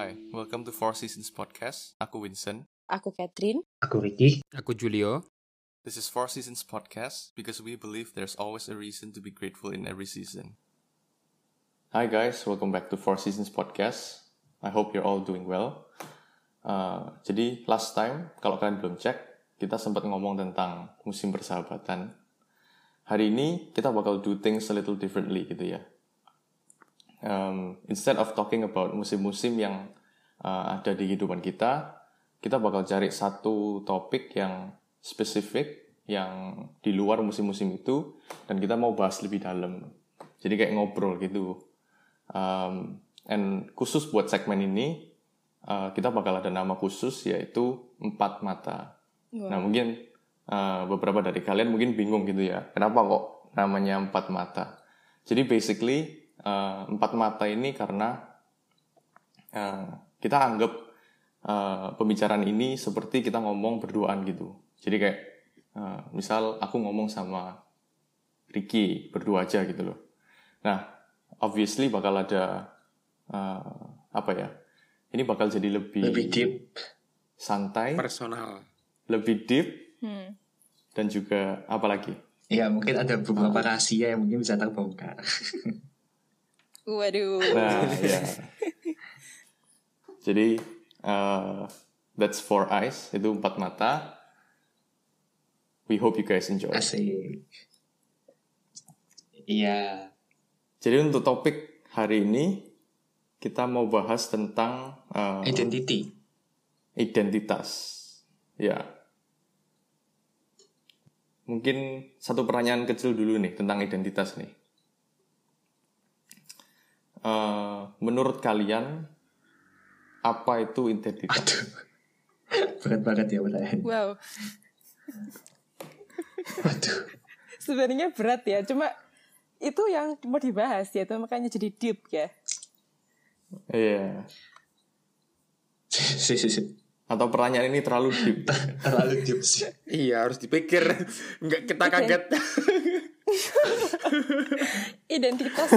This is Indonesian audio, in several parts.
Hi, welcome to Four Seasons Podcast. Aku Vincent. Aku Catherine. Aku Ricky. Aku Julio. This is Four Seasons Podcast because we believe there's always a reason to be grateful in every season. Hi guys, welcome back to Four Seasons Podcast. I hope you're all doing well. Uh, jadi last time, kalau kalian belum cek, kita sempat ngomong tentang musim persahabatan. Hari ini kita bakal do things a little differently gitu ya. Um, instead of talking about musim-musim yang uh, ada di kehidupan kita, kita bakal cari satu topik yang spesifik yang di luar musim-musim itu dan kita mau bahas lebih dalam. Jadi kayak ngobrol gitu. Um, and khusus buat segmen ini uh, kita bakal ada nama khusus yaitu empat mata. Wow. Nah mungkin uh, beberapa dari kalian mungkin bingung gitu ya, kenapa kok namanya empat mata? Jadi basically uh, empat mata ini karena uh, kita anggap uh, pembicaraan ini seperti kita ngomong berduaan gitu. Jadi kayak uh, misal aku ngomong sama Ricky berdua aja gitu loh. Nah, obviously bakal ada uh, apa ya? Ini bakal jadi lebih Lebih deep. santai, Personal. lebih deep Hmm. dan juga apa lagi? Ya mungkin ada beberapa rahasia yang mungkin bisa terbongkar. Waduh. Nah, ya. Jadi uh, that's four eyes, itu empat mata. We hope you guys enjoy. Asik. Iya. Jadi untuk topik hari ini kita mau bahas tentang uh, Identity. identitas. Ya. Mungkin satu pertanyaan kecil dulu nih tentang identitas nih. Uh, menurut kalian apa itu identitas? Aduh. Berat banget ya pertanyaan. Wow. Waduh. Sebenarnya berat ya. Cuma itu yang mau dibahas ya. Itu makanya jadi deep ya. Iya. Si, si, si. Atau pertanyaan ini terlalu deep? Terlalu deep sih. Iya harus dipikir. Nggak kita kaget. Identitas.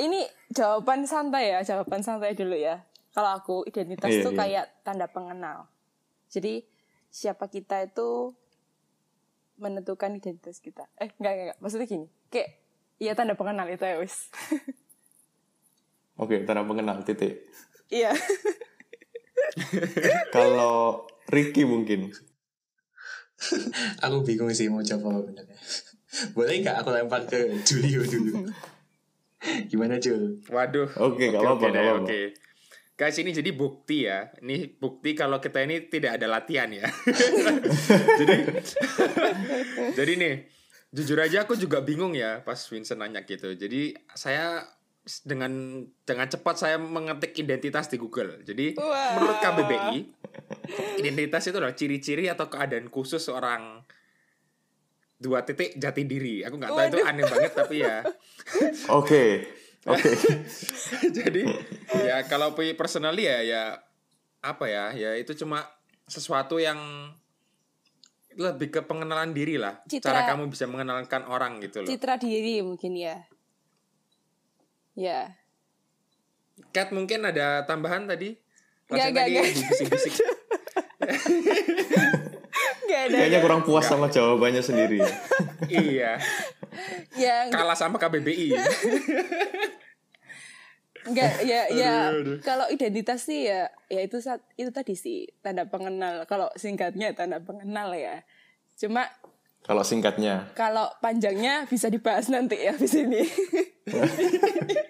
Ini jawaban santai ya. Jawaban santai dulu ya. Kalau aku identitas Iya, tuh iya. kayak tanda pengenal. Jadi siapa kita itu menentukan identitas kita. Eh enggak enggak, enggak. maksudnya gini. Kayak iya tanda pengenal itu ya wis. Oke, tanda pengenal titik. Iya. Kalau Ricky mungkin. Aku bingung sih mau jawab apa bener Boleh nggak aku lempar ke Julio dulu? Gimana Jul? Waduh. Oke, nggak apa-apa, deh, nggak apa-apa. Oke. Guys, ini jadi bukti ya. Ini bukti kalau kita ini tidak ada latihan ya. jadi Jadi nih, jujur aja aku juga bingung ya pas Vincent nanya gitu. Jadi saya dengan dengan cepat saya mengetik identitas di Google. Jadi Wow. menurut KBBI, identitas itu adalah ciri-ciri atau keadaan khusus seorang dua titik jati diri. Aku nggak tahu itu aneh banget tapi ya. Oke, oke. Jadi ya kalau pi- personally ya ya apa ya ya itu cuma sesuatu yang lebih ke pengenalan diri lah. Citra- Cara kamu bisa mengenalkan orang gitu loh. Citra diri mungkin ya. Ya. Kat mungkin ada tambahan tadi? Nggak, Rasanya nggak, tadi nggak. bisik-bisik. Gak ada. Kayaknya kurang puas sama jawabannya sendiri. ya. iya, Ya, kalah sama KBBI. enggak ya ya Aduh, aduh. kalau identitas sih ya ya itu saat itu tadi sih tanda pengenal kalau singkatnya tanda pengenal ya cuma Kalau singkatnya, kalau panjangnya bisa dibahas nanti ya di sini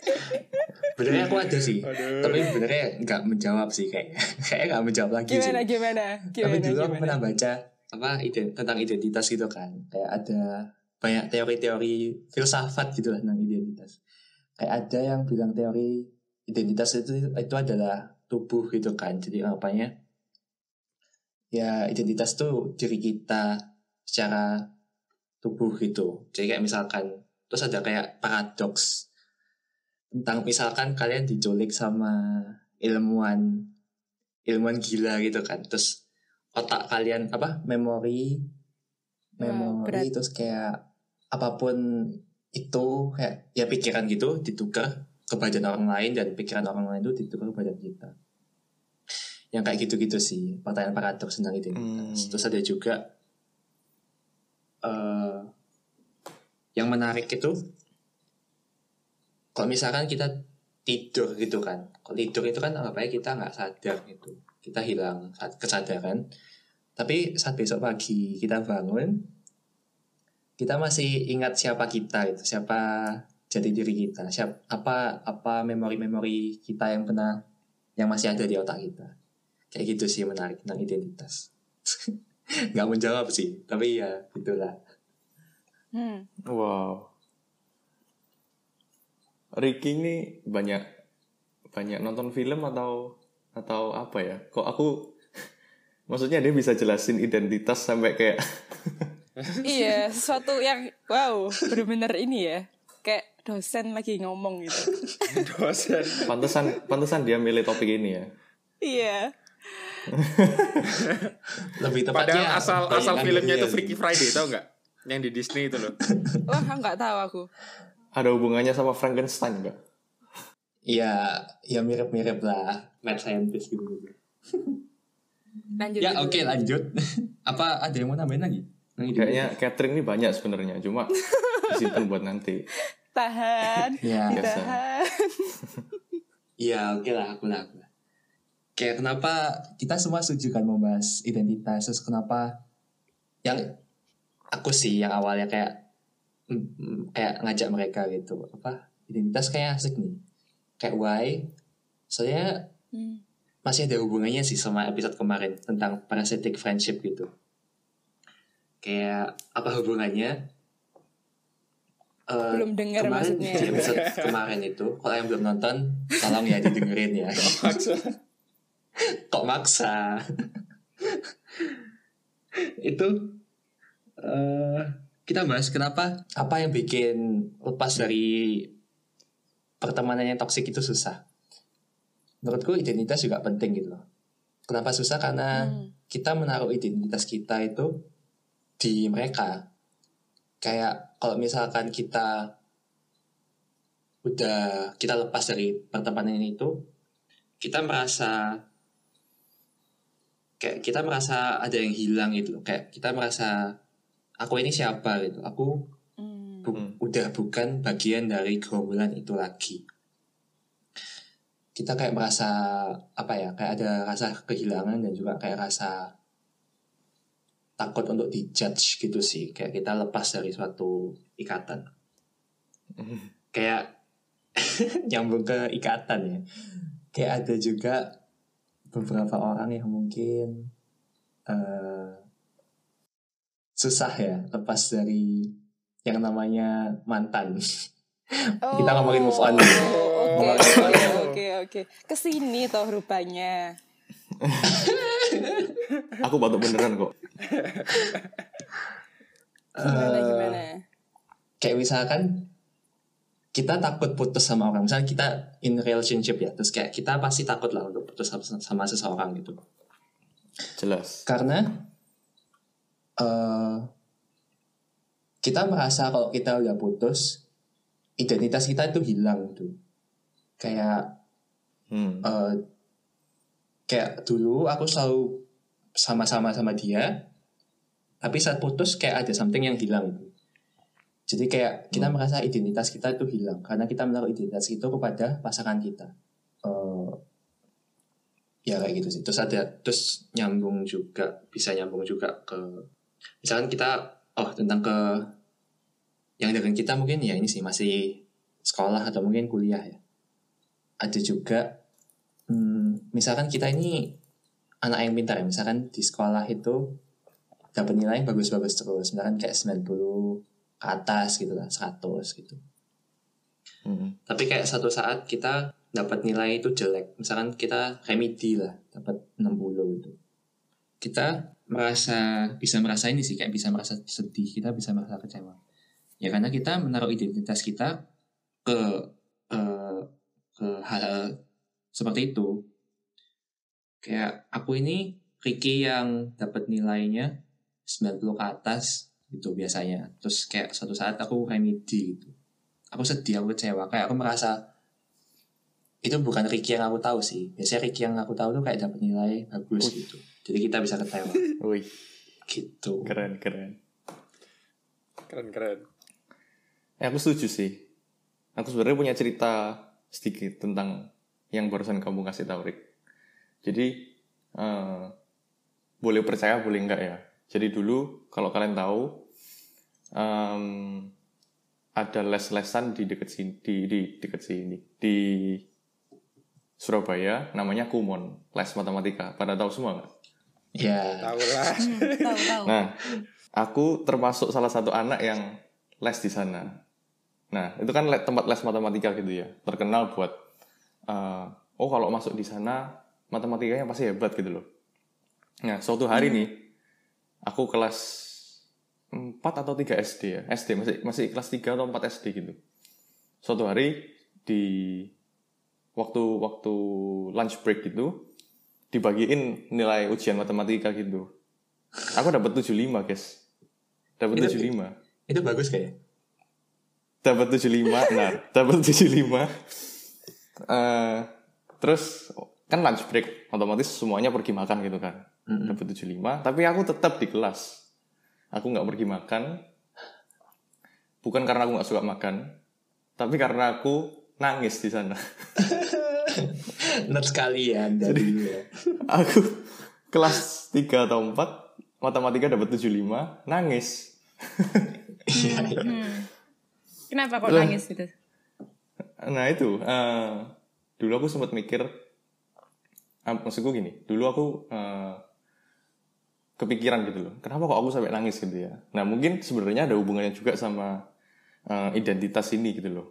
Benernya aku ada sih. Tapi benernya nggak menjawab sih kayak. Kayaknya nggak menjawab lagi gimana sih. gimana Tapi gimana dulu aku gimana pernah baca apa ide- tentang identitas gitu kan. Kayak ada banyak teori-teori filsafat gitu lah tentang identitas. Kayak ada yang bilang teori identitas itu itu adalah tubuh gitu kan. Jadi apanya? Ya identitas tuh diri kita secara tubuh gitu. Jadi kayak misalkan terus ada kayak paradoks tentang misalkan kalian diculik sama ilmuwan ilmuwan gila gitu kan terus otak kalian apa memori Wow, memori berat. terus kayak apa pun itu kayak ya pikiran gitu ditukar ke badan orang lain dan pikiran orang lain itu ditukar ke badan kita yang kayak gitu-gitu sih pertanyaan paradoks tentang identitas Hmm. terus ada juga eh yang menarik itu kalau misalkan kita tidur gitu kan kalau tidur itu kan anggapnya kita nggak sadar gitu kita hilang kesadaran tapi saat besok pagi kita bangun kita masih ingat siapa kita itu siapa jati diri kita siapa apa apa memori-memori kita yang pernah yang masih ada di otak kita kayak gitu sih menarik tentang identitas nggak menjawab sih tapi ya itulah Hmm. Wow. Ricky ini banyak banyak nonton film atau atau apa ya? Kok aku maksudnya dia bisa jelasin identitas sampai kayak iya, sesuatu yang wow, bener-bener ini ya. Kayak dosen lagi ngomong gitu. dosen pantesan pantesan dia milih topik ini ya. iya. lebih tepatnya padahal asal asal filmnya itu sih. Freaky Friday tau nggak yang di Disney itu loh Wah, nggak tahu aku. Ada hubungannya sama Frankenstein enggak? Ya ya mirip-mirip lah mad scientist gitu, -gitu. Lanjut. ya oke lanjut apa ada yang mau nambahin lagi? Kayaknya catering ini banyak sebenarnya, cuma disimpan buat nanti. Tahan. ya Ditahan. ya oke lah aku lah aku lah kayak kenapa kita semua setuju kan membahas identitas terus kenapa yang aku sih yang awalnya kayak mm, mm, kayak ngajak mereka gitu apa identitas kayak asik nih kayak why soalnya Hmm. masih ada hubungannya sih sama episode kemarin tentang parasitic friendship gitu. Kayak apa hubungannya? Eh, Belum dengar kemarin maksudnya. di episode kemarin itu, kalau yang belum nonton, tolong ya didengerin ya. Kok maksa? itu eh kita bahas kenapa apa yang bikin lepas dari pertemanan yang toksik itu susah. Menurutku identitas juga penting gitu loh. Kenapa susah? Karena Hmm. kita menaruh identitas kita itu di mereka. Kayak kalau misalkan kita udah kita lepas dari pertemanan itu, kita merasa kayak kita merasa ada yang hilang gitu. Kayak kita merasa aku ini siapa gitu. Aku. Bu- Hmm. udah bukan bagian dari gerombolan itu lagi. Kita kayak merasa apa ya, kayak ada rasa kehilangan dan juga kayak rasa takut untuk dijudge gitu sih. Kayak kita lepas dari suatu ikatan. Kayak nyambung ke ikatan ya. Kayak ada juga beberapa orang yang mungkin eh, susah ya lepas dari yang namanya mantan. Kita ngomongin move on. Oh, Oke, Ngomongin oke, move on. oke, oke. Ke sini toh rupanya. Aku batuk beneran kok. Gimana, Eh, gimana? kayak misalkan kita takut putus sama orang misalnya kita in relationship ya terus kayak kita pasti takut lah untuk putus sama, sama seseorang gitu Jelas. karena eh kita merasa kalau kita udah putus identitas kita itu hilang gitu kayak Hmm. eh, kayak dulu aku selalu sama-sama sama dia tapi saat putus kayak ada something yang hilang gitu. jadi kayak kita merasa identitas kita itu hilang karena kita menaruh identitas itu kepada pasangan kita Eh, ya kayak gitu sih terus ada terus nyambung juga bisa nyambung juga ke misalkan kita oh tentang ke yang dengan kita mungkin ya ini sih masih sekolah atau mungkin kuliah ya. Ada juga hmm, misalkan kita ini anak yang pintar ya misalkan di sekolah itu dapat nilai yang bagus-bagus terus misalkan kayak 90 ke atas gitu lah 100 gitu. Hmm. tapi kayak satu saat kita dapat nilai itu jelek misalkan kita remedi lah dapat 60 gitu. Kita merasa bisa merasa ini sih kayak bisa merasa sedih kita bisa merasa kecewa. Ya karena kita menaruh identitas kita ke eh, ke hal seperti itu. Kayak aku ini Ricky yang dapat nilainya 90 ke atas gitu biasanya. Terus kayak suatu saat aku remedi gitu. Aku sedih aku kecewa. Kayak aku merasa itu bukan Ricky yang aku tahu sih. Biasanya Ricky yang aku tahu tuh kayak dapat nilai bagus gitu jadi kita bisa ketawa Wih, gitu keren keren. Keren keren. Eh, aku setuju sih. Aku sebenarnya punya cerita sedikit tentang yang barusan kamu kasih tahu, Rick. Jadi, eh, boleh percaya, boleh enggak ya. Jadi dulu, kalau kalian tahu, em, ada les-lesan di dekat sini, di, di dekat sini, di Surabaya, namanya Kumon, les matematika. Pada tahu semua nggak? Ya Tahu lah. Hmm, tahu tahu. Nah, aku termasuk salah satu anak yang les di sana. Nah, itu kan tempat les matematika gitu ya. Terkenal buat, eh, oh kalau masuk di sana, matematikanya pasti hebat gitu loh. Nah, suatu hari nih, aku kelas 4 atau 3 SD ya. SD, masih, masih kelas 3 atau 4 SD gitu. Suatu hari, di waktu waktu lunch break gitu, dibagiin nilai ujian matematika gitu. Aku dapat 75, guys. Dapat Itu- 75. itu bagus kayak Dapat 75, nah, dapat 75. Eh, terus kan lunch break, otomatis semuanya pergi makan gitu kan. Mm-mm. Dapat 75, tapi aku tetap di kelas. Aku nggak pergi makan. Bukan karena aku nggak suka makan, tapi karena aku nangis di sana. nerd sekali ya ya aku kelas 3 atau 4 matematika dapat 75 nangis iya. Hmm. Kenapa kok nangis gitu? nah itu eh, dulu aku sempat mikir ah, maksudku gini dulu aku eh, kepikiran gitu loh kenapa kok aku sampai nangis gitu ya nah mungkin sebenarnya ada hubungannya juga sama eh, identitas ini gitu loh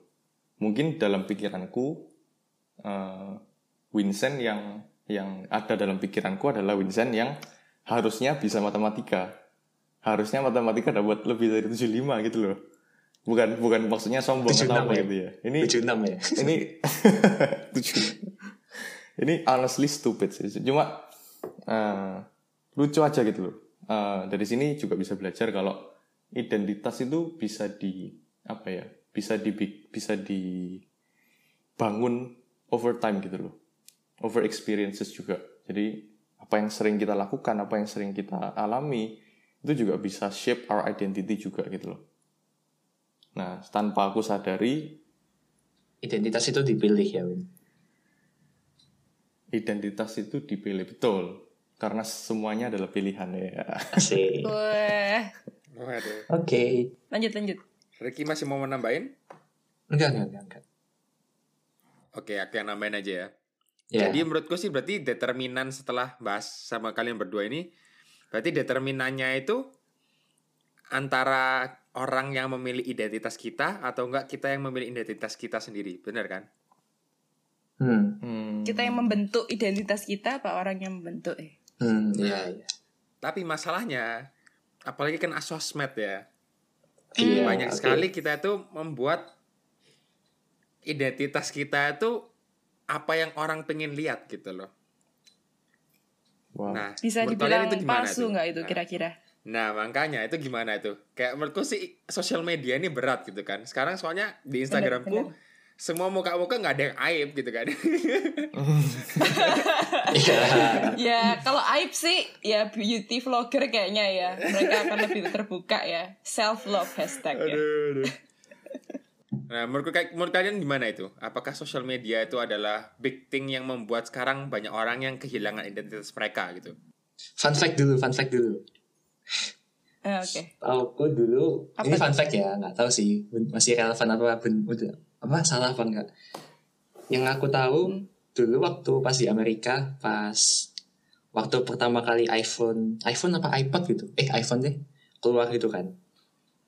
mungkin dalam pikiranku eh, Vincent yang yang ada dalam pikiranku adalah Vincent yang harusnya bisa matematika. Harusnya matematika dapat lebih dari 75 gitu loh. Bukan bukan maksudnya sombong 76 atau apa ya? gitu ya? ini 76 ya? ini tujuh. Ini honestly stupid sih. Cuma eh, lucu aja gitu loh. Eh, dari sini juga bisa belajar kalau identitas itu bisa di apa ya bisa di bisa dibangun over time gitu loh over experiences juga. Jadi apa yang sering kita lakukan apa yang sering kita alami itu juga bisa shape our identity juga gitu loh. Nah tanpa aku sadari identitas itu dipilih ya Win? identitas itu dipilih betul. Karena semuanya adalah pilihan ya. Asik. Oke. Lanjut lanjut. Ricky masih mau menambahin? enggak enggak enggak, enggak. Oke, aku yang nambahin aja ya. Ya Jadi menurutku sih berarti determinan setelah bahas sama kalian berdua ini, berarti determinannya itu antara orang yang memilih identitas kita atau enggak kita yang memilih identitas kita sendiri, benar kan? hmm Hmm. Kita yang membentuk identitas kita apa orang yang membentuk eh? hmm iya iya Tapi masalahnya, apalagi kan sosmed ya, Iya, banyak oke. sekali kita itu membuat identitas kita itu apa yang orang pengen lihat gitu loh. Wow. Nah, Bisa dibilang itu gimana palsu tuh? nggak itu Nah, kira-kira? Nah makanya itu gimana itu? Kayak menurutku sih sosial media ini berat gitu kan. Sekarang soalnya di Instagramku bener. semua muka-muka nggak ada yang aib gitu kan. iya Ya kalau aib sih ya beauty vlogger kayaknya ya mereka akan lebih terbuka ya self love hashtag ya. Nah menurut, kayak- menurut kalian gimana itu? Apakah sosial media itu adalah big thing yang membuat sekarang banyak orang yang kehilangan identitas mereka gitu? fun fact dulu fun fact dulu Eh, Oke. Aku dulu Apa ini fun fact ya nggak tahu sih masih relevan apa ben, udah apa salah apa enggak yang aku tahu Hmm. dulu waktu pas di Amerika pas waktu pertama kali iPhone iPhone apa iPod gitu eh iPhone deh keluar gitu kan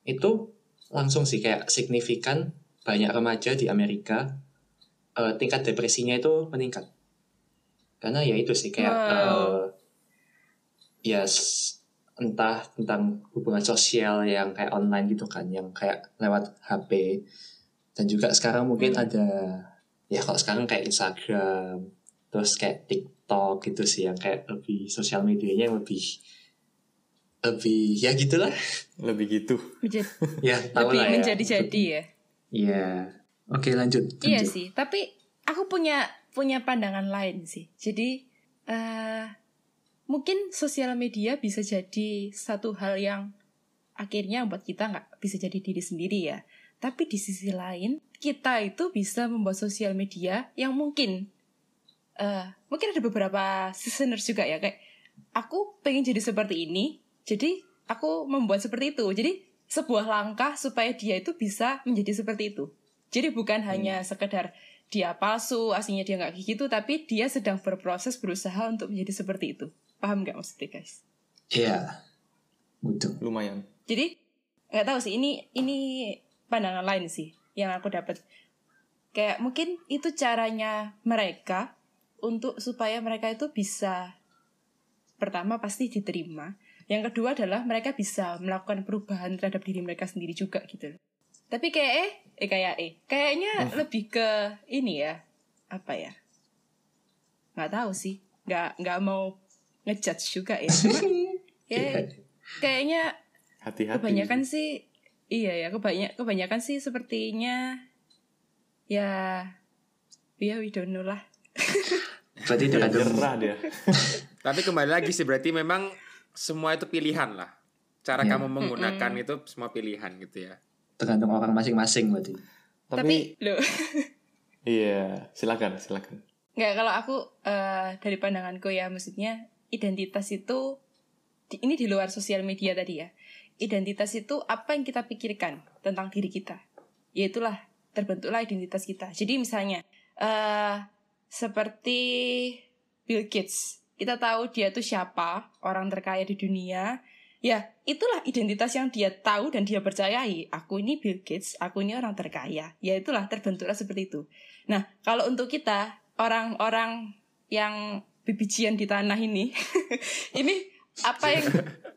itu langsung sih kayak signifikan banyak remaja di Amerika eh, tingkat depresinya itu meningkat karena ya itu sih kayak Wow. eh, ya s- entah tentang hubungan sosial yang kayak online gitu kan yang kayak lewat HP dan juga sekarang mungkin Hmm. ada ya kalau sekarang kayak Instagram terus kayak TikTok gitu sih yang kayak lebih sosial medianya yang lebih lebih ya gitulah lebih gitu ya tahu lebih lah ya menjadi-jadi ya. Iya. Oke lanjut. Iya lanjut. sih, tapi aku punya punya pandangan lain sih. Jadi eh mungkin sosial media bisa jadi satu hal yang akhirnya buat kita nggak bisa jadi diri sendiri ya. Tapi di sisi lain kita itu bisa membuat sosial media yang mungkin eh mungkin ada beberapa listeners juga ya kayak aku pengen jadi seperti ini, jadi aku membuat seperti itu. Jadi sebuah langkah supaya dia itu bisa menjadi seperti itu. Jadi bukan hanya sekedar dia palsu, aslinya dia nggak kayak gitu, tapi dia sedang berproses berusaha untuk menjadi seperti itu. Paham nggak maksudnya guys? Iya. Betul. Lumayan. Jadi nggak tahu sih ini ini pandangan lain sih yang aku dapat. Kayak mungkin itu caranya mereka untuk supaya mereka itu bisa pertama pasti diterima. Yang kedua adalah mereka bisa melakukan perubahan terhadap diri mereka sendiri juga gitu. Tapi kayak eh, eh kayak eh, kayaknya lebih ke ini ya, apa ya? Nggak tahu sih, nggak nggak mau ngejudge juga ya. Cuma, ya kayaknya Hati-hati. kebanyakan sih iya ya kebanyak kebanyakan sih sepertinya ya ya we don't know lah Berarti Udah tergantung nyerah dia. Tapi kembali lagi sih berarti memang semua itu pilihan lah. Cara Ya. kamu menggunakan itu semua pilihan gitu ya. tergantung orang masing-masing berarti. Tapi, tapi lo iya, silakan, silakan. nggak kalau aku eh, dari pandanganku ya maksudnya identitas itu di- ini di luar sosial media tadi ya identitas itu apa yang kita pikirkan tentang diri kita yaitulah terbentuklah identitas kita jadi misalnya eh seperti Bill Gates kita tahu dia tuh siapa orang terkaya di dunia. Ya itulah identitas yang dia tahu dan dia percayai. Aku ini Bill Gates aku ini orang terkaya. Ya itulah terbentuklah seperti itu. Nah kalau untuk kita orang-orang yang bibijian di tanah ini ini apa yang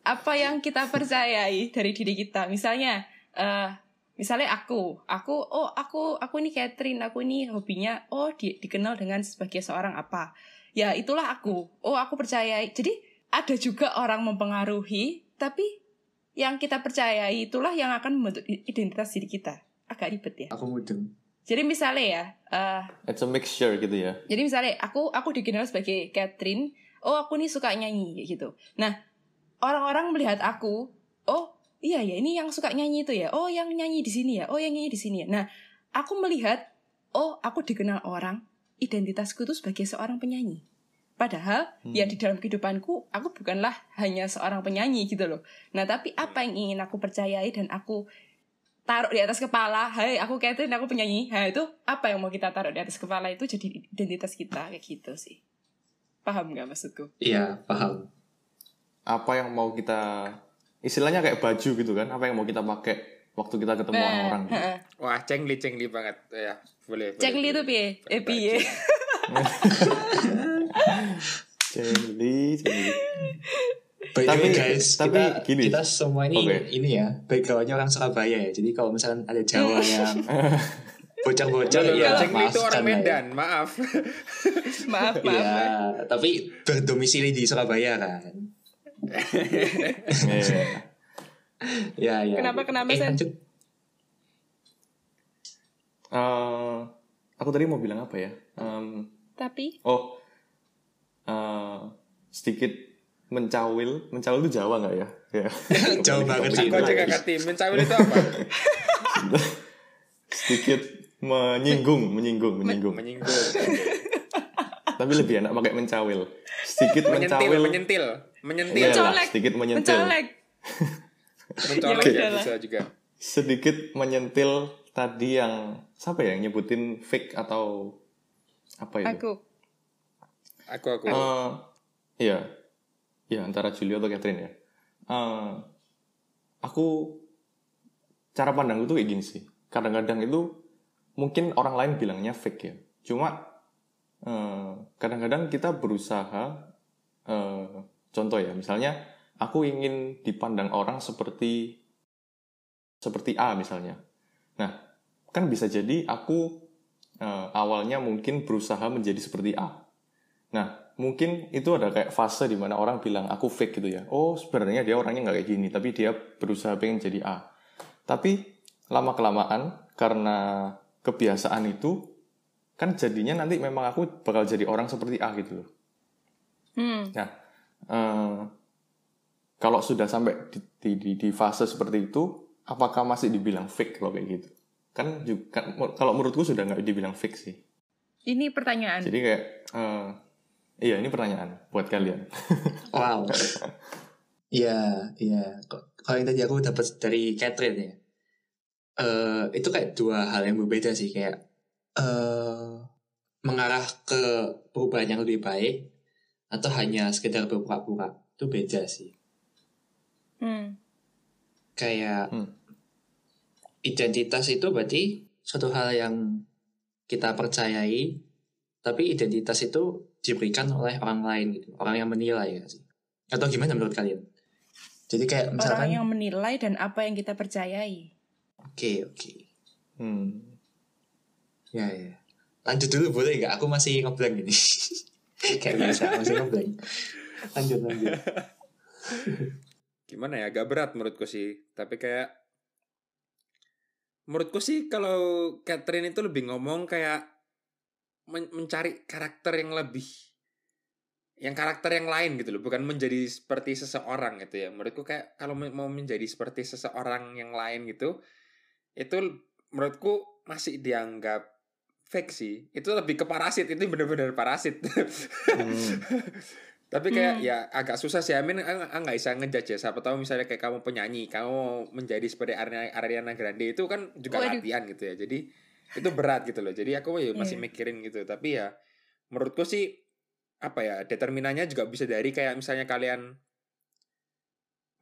apa yang kita percayai dari diri kita? Misalnya eh misalnya aku aku oh aku aku ini Catherine aku ini hobinya oh di- dikenal dengan sebagai seorang apa ya itulah aku oh aku percayai jadi ada juga orang mempengaruhi tapi yang kita percayai itulah yang akan membentuk identitas diri kita agak ribet ya Aku mudeng. jadi misalnya ya eh It's a mixture gitu ya. jadi misalnya aku aku dikenal sebagai Catherine, oh aku nih suka nyanyi gitu. Nah, orang-orang melihat aku, oh iya ya ini yang suka nyanyi itu ya. Oh yang nyanyi di sini ya. Oh yang nyanyi di sini ya. Nah, aku melihat oh aku dikenal orang, identitasku itu sebagai seorang penyanyi. Padahal ya di dalam kehidupanku aku bukanlah hanya seorang penyanyi gitu loh. Nah, tapi apa yang ingin aku percayai dan aku taruh di atas kepala, hai aku Catherine, aku penyanyi. Nah itu apa yang mau kita taruh di atas kepala itu jadi identitas kita kayak gitu sih. Paham nggak maksudku? Iya, paham. Apa yang mau kita istilahnya kayak baju gitu kan? Apa yang mau kita pakai waktu kita ketemu Nah, orang-orang? gitu. heeh. Wah, cengli cengli banget ya. Boleh. Cek boleh, li itu piye? Eh piye? Jelly, jelly. By Tapi- way guys, tapi kita, gini. kita semua ini Oke. ini ya, backgroundnya orang Surabaya ya. Jadi kalau misalkan ada Jawa yang loh, ya cengli itu orang ya. Medan, maaf. maaf maaf. Iya, tapi berdomisili di Surabaya kan. Iya. Ya, ya. Kenapa- kenapa, eh, Sen? lanjut. Eh, aku tadi mau bilang apa ya? Em, Tapi oh, eh, sedikit mencawil. Mencawil itu Jawa nggak ya? Ya. Jauh banget sih. Aku aja kakak tim. Mencawil itu apa? sedikit menyinggung, menyinggung, menyinggung. Menyinggung. Tapi lebih enak pakai mencawil. Sedikit Menyentil, mencawil. menyentil. Menyentil. Iya lah, Mencolek. sedikit menyentil. mencolek. Mencolek Ya ya, bisa juga. Sedikit menyentil tadi yang siapa ya yang nyebutin fake atau apa itu? Aku. Aku aku. Eh, iya, iya antara Julio atau Catherine ya. Eh, aku cara pandang itu kayak gini sih. Kadang-kadang itu mungkin orang lain bilangnya fake ya. Cuma eh, kadang-kadang kita berusaha, eh, contoh ya, misalnya aku ingin dipandang orang seperti seperti A misalnya. Nah, kan bisa jadi aku eh, awalnya mungkin berusaha menjadi seperti A. Nah, mungkin itu ada kayak fase di mana orang bilang aku fake gitu ya. Oh, sebenarnya dia orangnya nggak kayak gini, tapi dia berusaha pengen jadi A. Tapi lama kelamaan karena kebiasaan itu kan jadinya nanti memang aku bakal jadi orang seperti A gitu loh. Hmm. Nah, eh, kalau sudah sampai di, di, di, di fase seperti itu, apakah masih dibilang fake kalau kayak gitu? Kan juga kalau menurutku sudah nggak dibilang fake sih. Ini pertanyaan. Jadi kayak, eh, iya ini pertanyaan buat kalian. Wow. Iya, iya. Kok- Kalau yang tadi aku dapat dari Catherine ya. eh itu kayak dua hal yang berbeda sih kayak eh mengarah ke perubahan yang lebih baik atau hanya sekedar berpura-pura itu beda sih. Hmm. Kayak Hmm. identitas itu berarti suatu hal yang kita percayai tapi identitas itu diberikan oleh orang lain gitu, orang yang menilai ya sih. Atau gimana menurut kalian? Jadi kayak misalkan Orang yang menilai dan apa yang kita percayai. Oke, oke. Hmm. Ya, ya. Lanjut dulu boleh nggak? Aku masih ngeblank ini. Kayak biasa, masih ngeblank. Lanjut, lanjut. gimana ya? Agak berat menurutku sih. Tapi kayak menurutku sih kalau Catherine itu lebih ngomong kayak men- mencari karakter yang lebih yang karakter yang lain gitu loh. Bukan menjadi seperti seseorang gitu ya. Menurutku kayak kalau mau menjadi seperti seseorang yang lain gitu itu menurutku masih dianggap fake sih. Itu lebih ke parasit. Itu benar-benar parasit. Hmm. tapi kayak Hmm. ya agak susah sih Amin ah, ah, nggak bisa ngejudge ya siapa tahu misalnya kayak kamu penyanyi kamu menjadi seperti Ariana, Grande itu kan juga Waduh. latihan gitu ya jadi itu berat gitu loh jadi aku ya masih Iya. mikirin gitu tapi ya menurutku sih apa ya determinannya juga bisa dari kayak misalnya kalian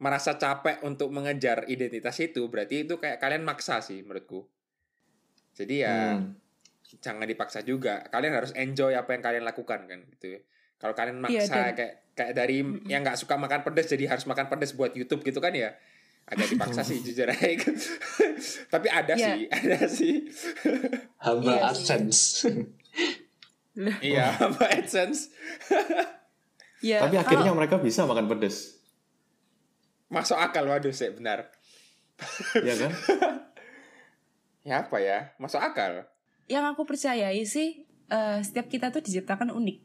merasa capek untuk mengejar identitas itu berarti itu kayak kalian maksa sih menurutku jadi ya Hmm. jangan dipaksa juga. Kalian harus enjoy apa yang kalian lakukan kan gitu ya. Kalau kalian Iya, maksa dan- kayak kayak dari Mm-mm. yang nggak suka makan pedas jadi harus makan pedas buat YouTube gitu kan ya. Agak dipaksa sih jujur aja. Tapi ada Iya. sih, ada sih. Hamba Iya sih. AdSense. iya, apa AdSense? Ya, Tapi akhirnya kalau- mereka bisa makan pedas, Masuk akal waduh sih benar. ya kan? Ya apa ya? Masuk akal. yang aku percayai sih eh, setiap kita tuh diciptakan unik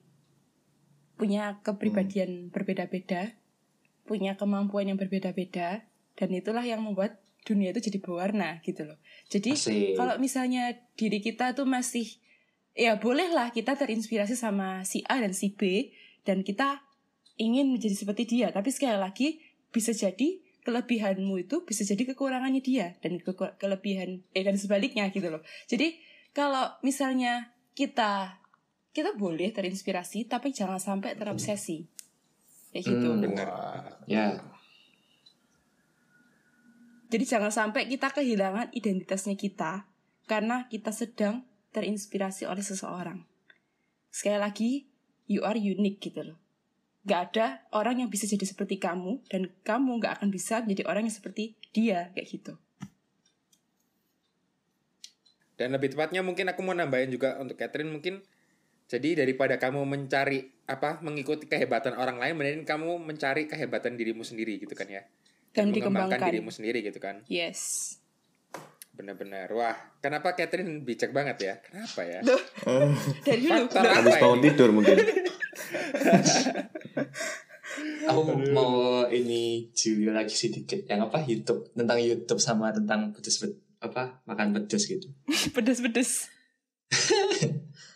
punya kepribadian berbeda-beda punya kemampuan yang berbeda-beda dan itulah yang membuat dunia itu jadi berwarna gitu loh. Jadi Asik. kalau misalnya diri kita tuh masih ya bolehlah kita terinspirasi sama si A dan si B dan kita ingin menjadi seperti dia tapi sekali lagi bisa jadi kelebihanmu itu bisa jadi kekurangannya dia dan keku- kelebihan eh dan sebaliknya gitu loh. Jadi kalau misalnya kita kita boleh terinspirasi tapi jangan sampai terobsesi kayak gitu Hmm, Bener. Ya, Jadi jangan sampai kita kehilangan identitasnya kita karena kita sedang terinspirasi oleh seseorang. Sekali lagi, you are unique gitu loh. Gak ada orang yang bisa jadi seperti kamu dan kamu gak akan bisa menjadi orang yang seperti dia kayak gitu. Dan lebih tepatnya mungkin aku mau nambahin juga untuk Catherine mungkin jadi daripada kamu mencari apa mengikuti kehebatan orang lain, mending kamu mencari kehebatan dirimu sendiri gitu kan ya. Dan mengembangkan dikembangkan. dirimu sendiri gitu kan. Yes. Benar-benar. Wah, kenapa Catherine bijak banget ya? Kenapa ya? Duh, dari dulu. Faktor. Habis apa bangun tidur mungkin. aku mau ini jujur lagi sedikit yang apa YouTube tentang YouTube sama tentang pedes apa makan pedes gitu. Pedes-pedes.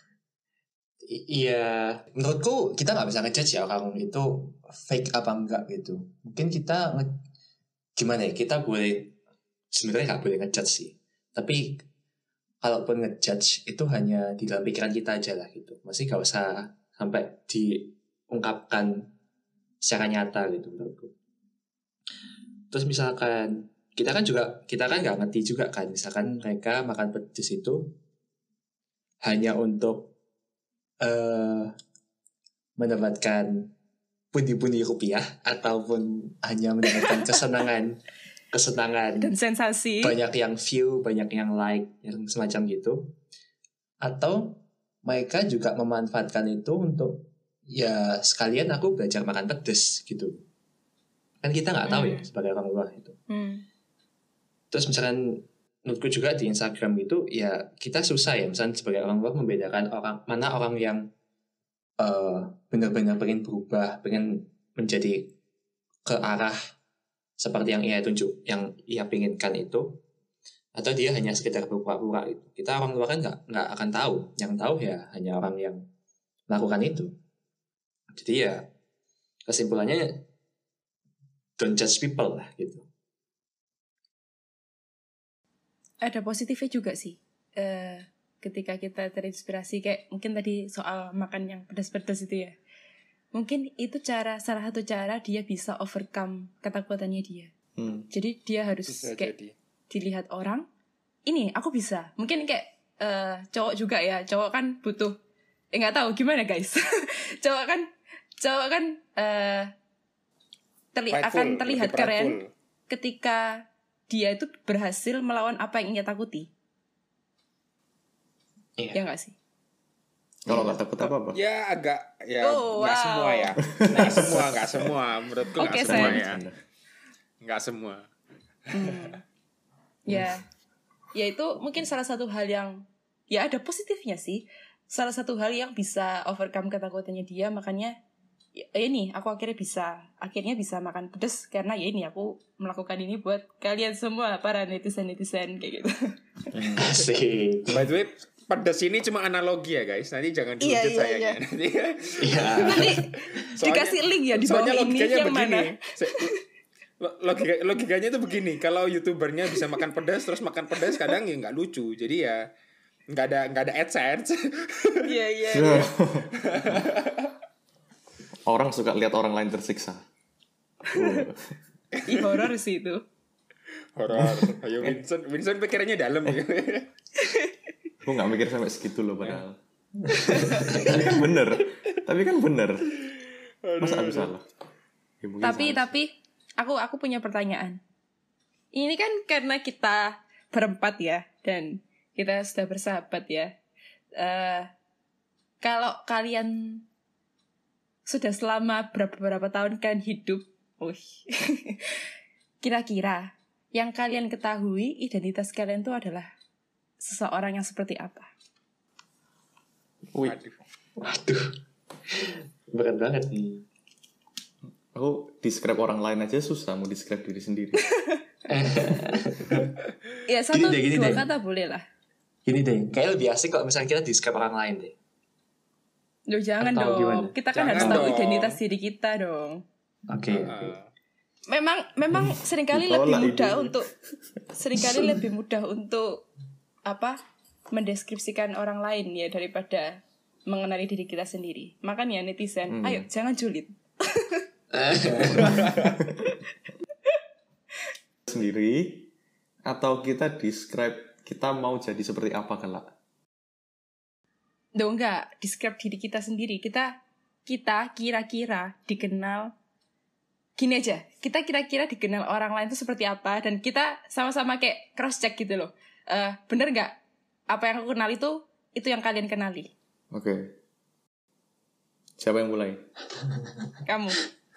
Iya, menurutku kita nggak bisa ngejudge ya orang itu fake apa enggak gitu. Mungkin kita nge- gimana ya? Kita boleh sebenarnya nggak boleh ngejudge sih. Tapi kalaupun ngejudge itu hanya di dalam pikiran kita aja lah gitu. Masih nggak usah sampai diungkapkan secara nyata gitu menurutku. Terus misalkan kita kan juga kita kan nggak ngerti juga kan misalkan mereka makan pedes itu hanya untuk eh mendapatkan pundi-pundi rupiah ataupun hanya mendapatkan kesenangan kesenangan Dan sensasi. banyak yang view banyak yang like yang semacam gitu atau mereka juga memanfaatkan itu untuk ya sekalian aku belajar makan pedes gitu kan kita nggak tahu ya Hmm. sebagai orang luar itu Hmm. terus misalkan menurutku juga di Instagram itu ya kita susah ya misalnya sebagai orang luar membedakan orang mana orang yang uh, benar-benar pengen berubah pengen menjadi ke arah seperti yang ia tunjuk yang ia pinginkan itu atau dia hanya sekedar berpura-pura itu kita orang luar kan nggak nggak akan tahu. Yang tahu ya hanya orang yang melakukan itu. Jadi ya kesimpulannya don't judge people lah gitu ada positifnya juga sih. Uh, ketika kita terinspirasi kayak mungkin tadi soal makan yang pedas-pedas itu ya. Mungkin itu cara salah satu cara dia bisa overcome ketakutannya dia. Hmm. jadi dia harus bisa kayak jadi. dilihat orang ini aku bisa. Mungkin kayak uh, cowok juga ya. Cowok kan butuh eh nggak tahu gimana guys. Cowok kan cowok kan uh, terli akan terlihat keren ketika dia itu berhasil melawan apa yang ia takuti. Iya. Ya nggak sih? Kalau nggak takut apa apa? Ya agak ya oh, nggak wow. semua ya. Nggak semua, nggak semua. Menurutku nggak okay, semua ya. Nggak semua. Hmm. Ya, ya itu mungkin salah satu hal yang ya ada positifnya sih. Salah satu hal yang bisa overcome ketakutannya dia, makanya ya ini aku akhirnya bisa akhirnya bisa makan pedas karena ya ini aku melakukan ini buat kalian semua para netizen netizen kayak gitu. Asik. By the way, pedas ini cuma analogi ya guys. Nanti jangan iya, diwujud iya, saya iya. nanti. Iya. Nanti dikasih link ya di bawah ini yang begini. mana. Logika, logikanya itu begini. Kalau youtubernya bisa makan pedas terus makan pedas kadang ya nggak lucu. Jadi ya nggak ada nggak ada adsense. Iya iya. iya orang suka lihat orang lain tersiksa. Ih horor sih itu. Horor. Ayo Vincent, Vincent pikirannya dalam ya. Gue nggak mikir sampai segitu loh padahal. tapi kan bener. Tapi kan bener. Masa aku salah? Ya, tapi salah. tapi aku aku punya pertanyaan. Ini kan karena kita berempat ya dan kita sudah bersahabat ya. Uh, kalau kalian sudah selama berapa berapa tahun kan hidup, kira-kira yang kalian ketahui identitas kalian itu adalah seseorang yang seperti apa? Waduh, waduh, berat banget nih. Aku describe orang lain aja susah mau describe diri sendiri. ya satu gini deh, gini dua deh. kata boleh lah. Gini deh, kayak lebih asik kok misalnya kita describe orang lain deh. Loh jangan Atau dong. Gimana? Kita kan jangan harus tahu identitas diri kita dong. Oke. Okay, uh. Memang memang sering kali lebih mudah itu. untuk sering kali lebih mudah untuk apa? mendeskripsikan orang lain ya daripada mengenali diri kita sendiri. Makanya netizen, hmm. ayo jangan julid. sendiri atau kita describe kita mau jadi seperti apa kelak? Duh enggak, describe diri kita sendiri. Kita kita kira-kira dikenal gini aja. Kita kira-kira dikenal orang lain itu seperti apa dan kita sama-sama kayak cross check gitu loh. Uh, bener nggak? Apa yang aku kenal itu itu yang kalian kenali. Oke. Okay. Siapa yang mulai? Kamu.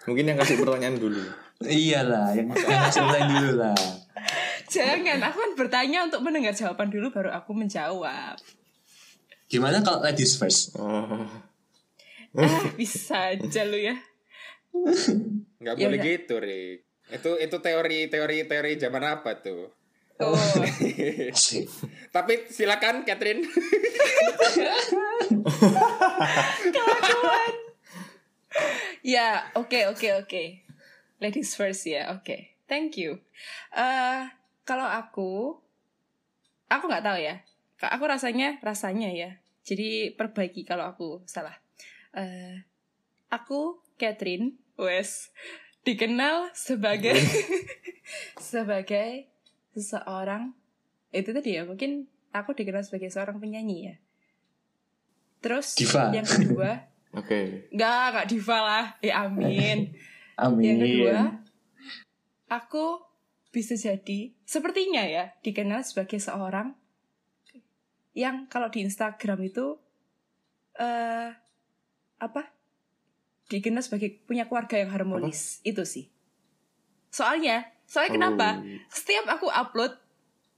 Mungkin yang kasih pertanyaan dulu. Iyalah, yang kasih pertanyaan dulu lah. Jangan, aku kan bertanya untuk mendengar jawaban dulu baru aku menjawab. Gimana kalau ladies first? Oh. ah, bisa aja lu ya. Gak ya boleh gitu, Rick. Itu itu teori teori teori zaman apa tuh? Oh. Tapi silakan Catherine. Kelakuan. ya, oke okay, oke okay, oke. Okay. Ladies first ya, oke. Okay. Thank you. Uh, kalau aku, aku nggak tahu ya aku rasanya rasanya ya. Jadi perbaiki kalau aku salah. Uh, aku Catherine wes dikenal sebagai sebagai seseorang itu tadi ya mungkin aku dikenal sebagai seorang penyanyi ya. Terus diva. yang kedua oke. Okay. nggak nggak diva lah. Ya amin. Amin. Yang kedua aku bisa jadi sepertinya ya dikenal sebagai seorang yang kalau di Instagram itu uh, apa dikenal sebagai punya keluarga yang harmonis apa? itu sih soalnya soalnya oh. kenapa setiap aku upload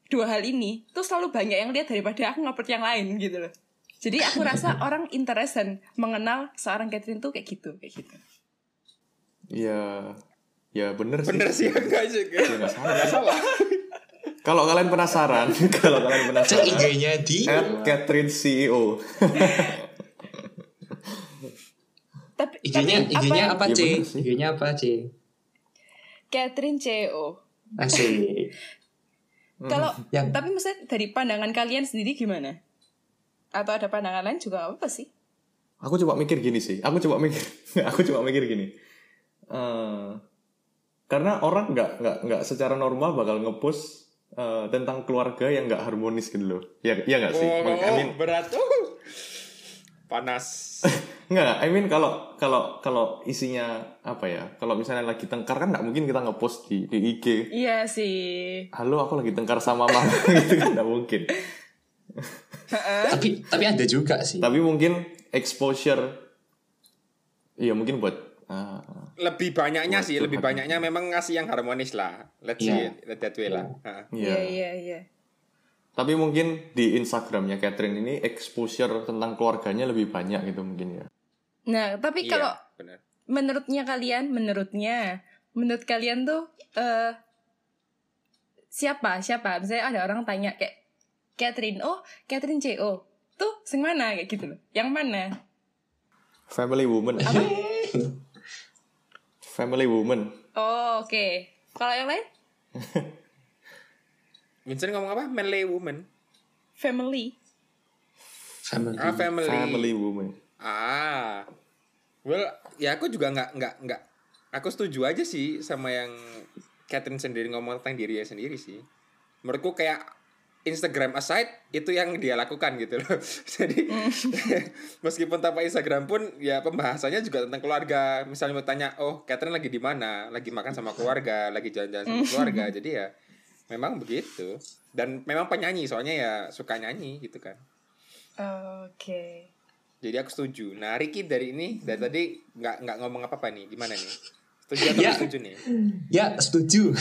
dua hal ini tuh selalu banyak yang lihat daripada aku ngupload yang lain gitu loh jadi aku rasa orang interest dan mengenal seorang Catherine tuh kayak gitu kayak gitu Iya, ya bener sih. Bener sih enggak juga. Ya, salah. Enggak salah. Kalau kalian penasaran, kalau kalian Cek penasaran, IG-nya di at Catherine CEO. tapi IG-nya IG-nya apa, Ya, C? IG-nya apa, C? Catherine CEO Asik. kalau Yang tapi maksudnya dari pandangan kalian sendiri gimana atau ada pandangan lain juga apa sih Aku coba mikir gini sih. Aku coba mikir, aku coba mikir gini. Eh, karena orang nggak nggak nggak secara normal bakal ngepost eh, tentang keluarga yang nggak harmonis gitu loh. Ya ya nggak sih. Oh, I mean, berat. Uh. Panas. Nggak, I mean kalau kalau kalau isinya apa ya? Kalau misalnya lagi tengkar kan nggak mungkin kita ngepost di di IG. iya sih Halo, aku lagi tengkar sama mama gitu kan nggak mungkin. tapi tapi ada juga sih. Tapi mungkin exposure, iya mungkin buat uh, Lebih banyaknya sih, lebih banyaknya memang ngasih yang harmonis lah. Let's see Iya. it, let that way lah. Ha. iya. iya iya iya Tapi mungkin di Instagramnya Catherine ini exposure tentang keluarganya lebih banyak gitu mungkin ya. nah tapi Iya, kalau benar. menurutnya kalian menurutnya menurut kalian tuh eh siapa siapa misalnya ada orang tanya kayak Catherine oh Catherine CO tuh sing mana kayak gitu loh yang mana Family woman. apa Family woman. oh oke kalau yang lain Vincent ngomong apa? Manly woman. family Family. Ah, family. Family woman. Ah. Well, ya aku juga nggak nggak nggak. Aku setuju aja sih sama yang Catherine sendiri ngomong tentang dirinya sendiri sih. Menurutku kayak Instagram aside itu yang dia lakukan gitu loh. Jadi meskipun tanpa Instagram pun ya pembahasannya juga tentang keluarga. Misalnya mau tanya, "Oh, Catherine lagi di mana? Lagi makan sama keluarga, lagi jalan-jalan sama keluarga." Jadi ya memang begitu. Dan memang penyanyi soalnya ya suka nyanyi gitu kan. oke Jadi aku setuju. Nah, Ricky dari ini dari tadi nggak nggak ngomong apa apa nih. Gimana nih? Setuju atau Ya. nggak setuju nih? Ya, setuju.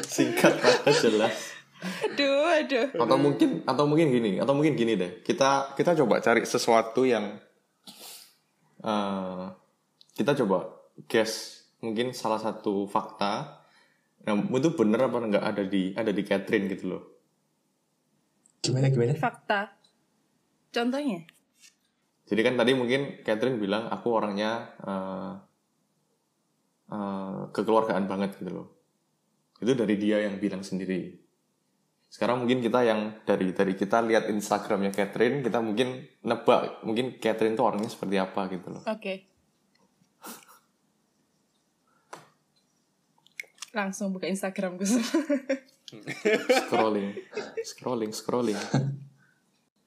Singkat padat jelas. aduh aduh Atau mungkin atau mungkin gini, atau mungkin gini deh. Kita kita coba cari sesuatu yang eh kita coba guess mungkin salah satu fakta yang itu bener apa enggak ada di ada di Catherine gitu loh. Gimana gimana? fakta contohnya Jadi kan tadi mungkin Catherine bilang aku orangnya eh, eh, kekeluargaan banget gitu loh. Itu dari dia yang bilang sendiri. Sekarang mungkin kita yang dari dari kita lihat Instagramnya Catherine, kita mungkin nebak mungkin Catherine tuh orangnya seperti apa gitu loh. oke langsung buka Instagram gue Scrolling, scrolling, scrolling.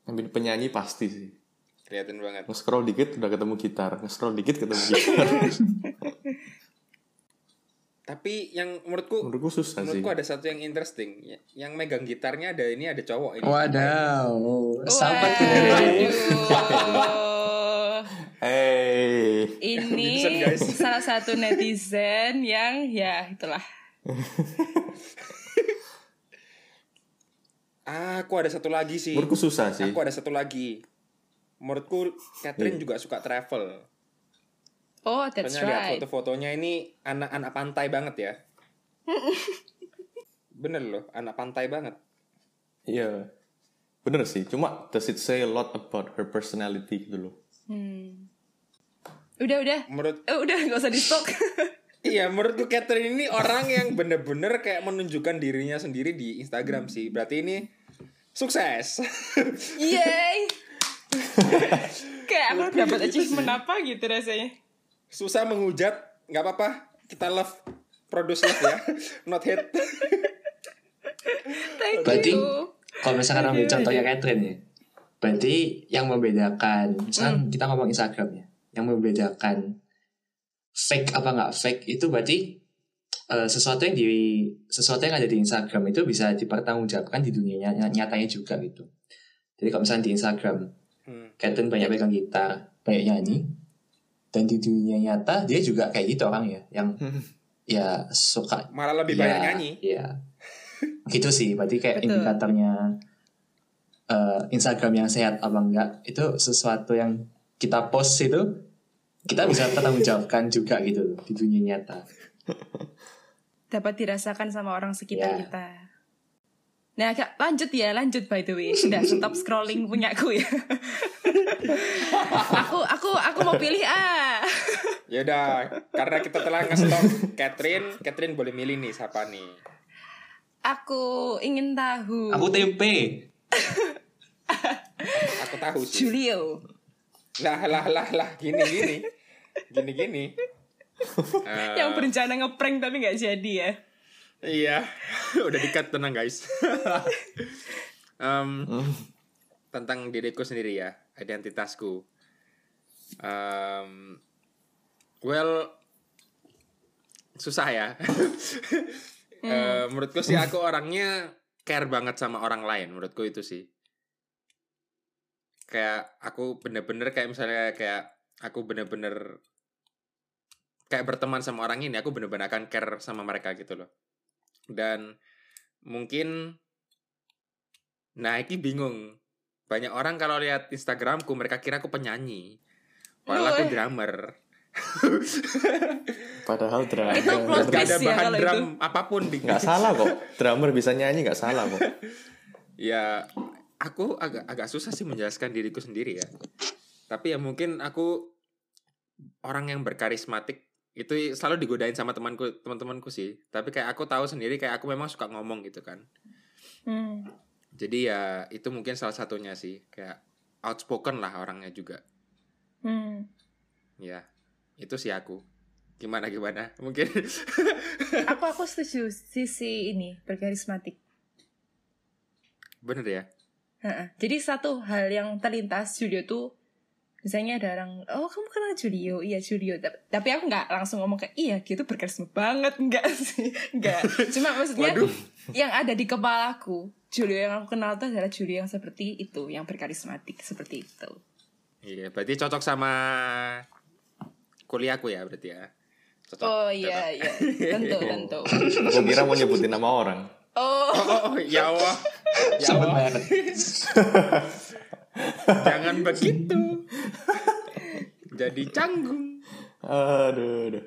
Ambil penyanyi pasti sih. Kelihatan banget. Nge-scroll dikit udah ketemu gitar, nge-scroll dikit ketemu gitar. Tapi yang menurutku Menurutku susah sih. menurutku ada satu yang interesting. Ya- Yang megang gitarnya ada ini ada cowok ini. Wadaw. Sampai Waduh. Hey, Ini Netizen, salah satu netizen yang ya itulah. Ah, aku ada satu lagi sih. menurutku susah sih. Aku ada satu lagi. Menurutku Catherine Iya. juga suka travel. Oh, that's Soalnya lihat right. foto-fotonya ini anak-anak pantai banget ya. Bener loh, anak pantai banget. Iya, bener sih. Cuma does it say a lot about her personality gitu loh. Hmm. Udah, udah. Menurut Eh, udah nggak usah di stok. Iya, menurutku Catherine ini orang yang bener-bener kayak menunjukkan dirinya sendiri di Instagram sih. Berarti ini sukses. Yeay. Kayak aku dapat achievement apa gitu rasanya. Susah menghujat, nggak apa-apa. Kita love, produce love ya, not hate. Thank Berarti you. kalau misalkan ambil contohnya. Catherine ya. Berarti yang membedakan, misalkan kita ngomong Instagram ya, yang membedakan fake apa nggak fake itu berarti eh, sesuatu yang di sesuatu yang ada di Instagram itu bisa dipertanggungjawabkan di dunia ny- nyatanya juga gitu. Jadi kalau misalnya di Instagram Hmm. Catherine banyak pegang gitar, banyak nyanyi, dan di dunia nyata dia juga kayak gitu orang ya, yang ya suka Malah lebih Iya, banyak nyanyi. Iya. gitu sih, berarti kayak Betul. indikatornya eh, Instagram yang sehat apa enggak itu sesuatu yang kita post itu kita bisa pertanggungjawabkan juga gitu di dunia nyata. Dapat dirasakan sama orang sekitar Ya. kita. Nah, Kak, lanjut ya, lanjut by the way. Sudah stop scrolling punyaku ya. aku aku aku mau pilih ah. Ya udah, karena kita telah nge-stop Catherine, Catherine boleh milih nih siapa nih. Aku ingin tahu. Aku tempe. Aku tahu sih. Julio. Lah lah lah lah gini gini. Gini gini. Eh, Yang berencana ngeprank tapi nggak jadi ya. Iya, udah dikat tenang guys. Em, tentang diriku sendiri ya, identitasku. Em, well, susah ya. Eh, menurutku sih aku orangnya care banget sama orang lain. Menurutku itu sih. Kayak aku bener-bener kayak misalnya kayak aku bener-bener kayak berteman sama orang ini, aku bener-bener akan care sama mereka gitu loh dan mungkin nah ini bingung banyak orang kalau lihat Instagramku mereka kira aku penyanyi padahal aku drummer Padahal drummer. Itu plot gak ada ya bahan drum itu. apa pun di Nggak salah kok. Drummer bisa nyanyi nggak salah kok. ya aku agak agak susah sih menjelaskan diriku sendiri ya tapi ya mungkin aku orang yang berkarismatik itu selalu digodain sama temanku teman-temanku sih tapi kayak aku tahu sendiri kayak aku memang suka ngomong gitu kan Hmm. Jadi ya itu mungkin salah satunya sih kayak outspoken lah orangnya juga. Hmm. Ya itu sih aku. Gimana gimana? Mungkin Aku aku setuju sisi ini berkarismatik. bener ya. Ha-ha. Jadi satu hal yang terlintas Julio tuh misalnya ada orang oh kamu kenal Julio iya Julio Ta- tapi aku nggak langsung ngomong kayak iya gitu berkarisma banget enggak sih enggak cuma maksudnya Waduh. yang ada di kepalaku Julio yang aku kenal tuh adalah Julio yang seperti itu yang berkarismatik seperti itu Iya berarti cocok sama kuliahku ya berarti ya. Cocok. oh iya cocok. iya tentu tentu Aku kira mau nyebutin nama orang. oh Oh, oh, oh, ya Allah. Ya Allah. Jangan begitu. Jadi canggung. Aduh, aduh.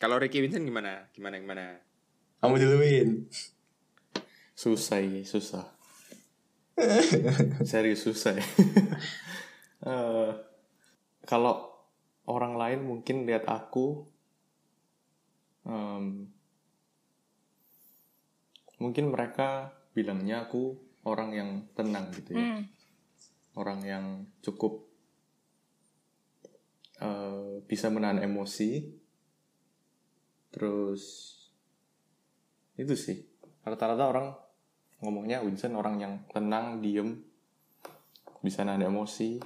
Kalau Ricky Vincent gimana? Gimana gimana? Kamu duluin. Susah ini, susah. Serius susah ya. Eh, kalau orang lain mungkin lihat aku em, mungkin mereka bilangnya aku orang yang tenang gitu ya. hmm. Orang yang cukup eh, bisa menahan emosi. Terus itu sih. Rata-rata orang ngomongnya Winston orang yang tenang, diem, bisa nahan emosi,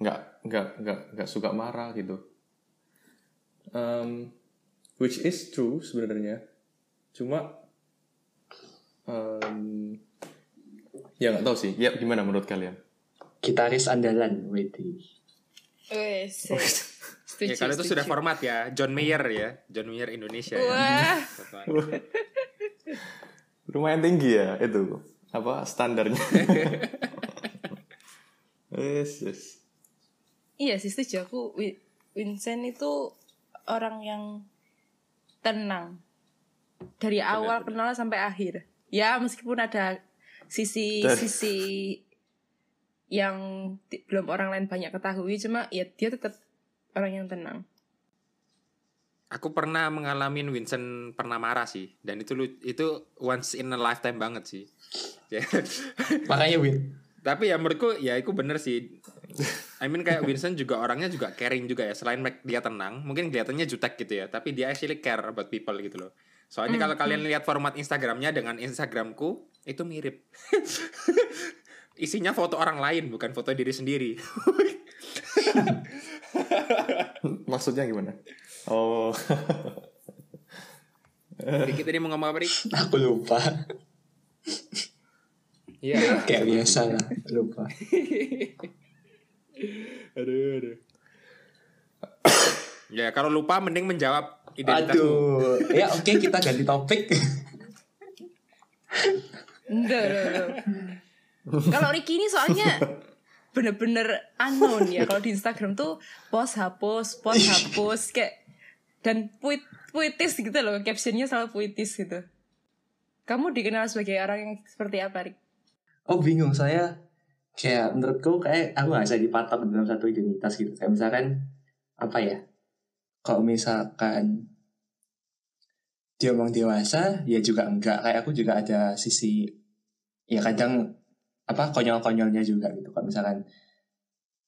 nggak nggak nggak nggak suka marah gitu. Um, which is true sebenarnya, cuma um, ya nggak tahu sih. Ya gimana menurut kalian? Gitaris andalan, Wedi. Wes, Oh, setuju, ya kalau itu sudah format ya, John Mayer ya, John Mayer Indonesia. ya. Wah. Lumayan tinggi ya itu apa standarnya. yes, yes. Iya sih setuju aku Vincent itu orang yang tenang dari awal kenal sampai akhir. Ya meskipun ada sisi Dari- sisi yang belum orang lain banyak ketahui, cuma ya dia tetap orang yang tenang. Aku pernah mengalami Vincent pernah marah sih, dan itu lu- itu once in a lifetime banget sih. Ya. Makanya Win. Tapi ya menurutku ya itu bener sih. I mean kayak Vincent juga orangnya juga caring juga ya. Selain dia tenang, mungkin kelihatannya jutek gitu ya. Tapi dia actually care about people gitu loh. Soalnya kalau kalian lihat format Instagramnya dengan Instagramku itu mirip. Isinya foto orang lain bukan foto diri sendiri. Maksudnya gimana? Oh, Dikit tadi mau ngomong apa Rik? Aku lupa. Iya. Kayak biasa lah, lupa. aduh, aduh. Ya kalau lupa mending menjawab identitasmu. Aduh, ya oke kita ganti topik. Enggak. Kalau Ricky ini soalnya bener-bener unknown ya. Kalau di Instagram tuh post hapus, post hapus kayak dan puit puitis gitu loh. Captionnya selalu puitis gitu. Kamu dikenal sebagai orang yang seperti apa, Rik? Oh bingung saya kayak menurutku kayak aku nggak bisa dipatok dalam satu identitas gitu. Kayak misalkan apa ya? Kalau misalkan dia omong dewasa, ya juga enggak. Kayak aku juga ada sisi ya kadang apa konyol-konyolnya juga gitu. Kalau misalkan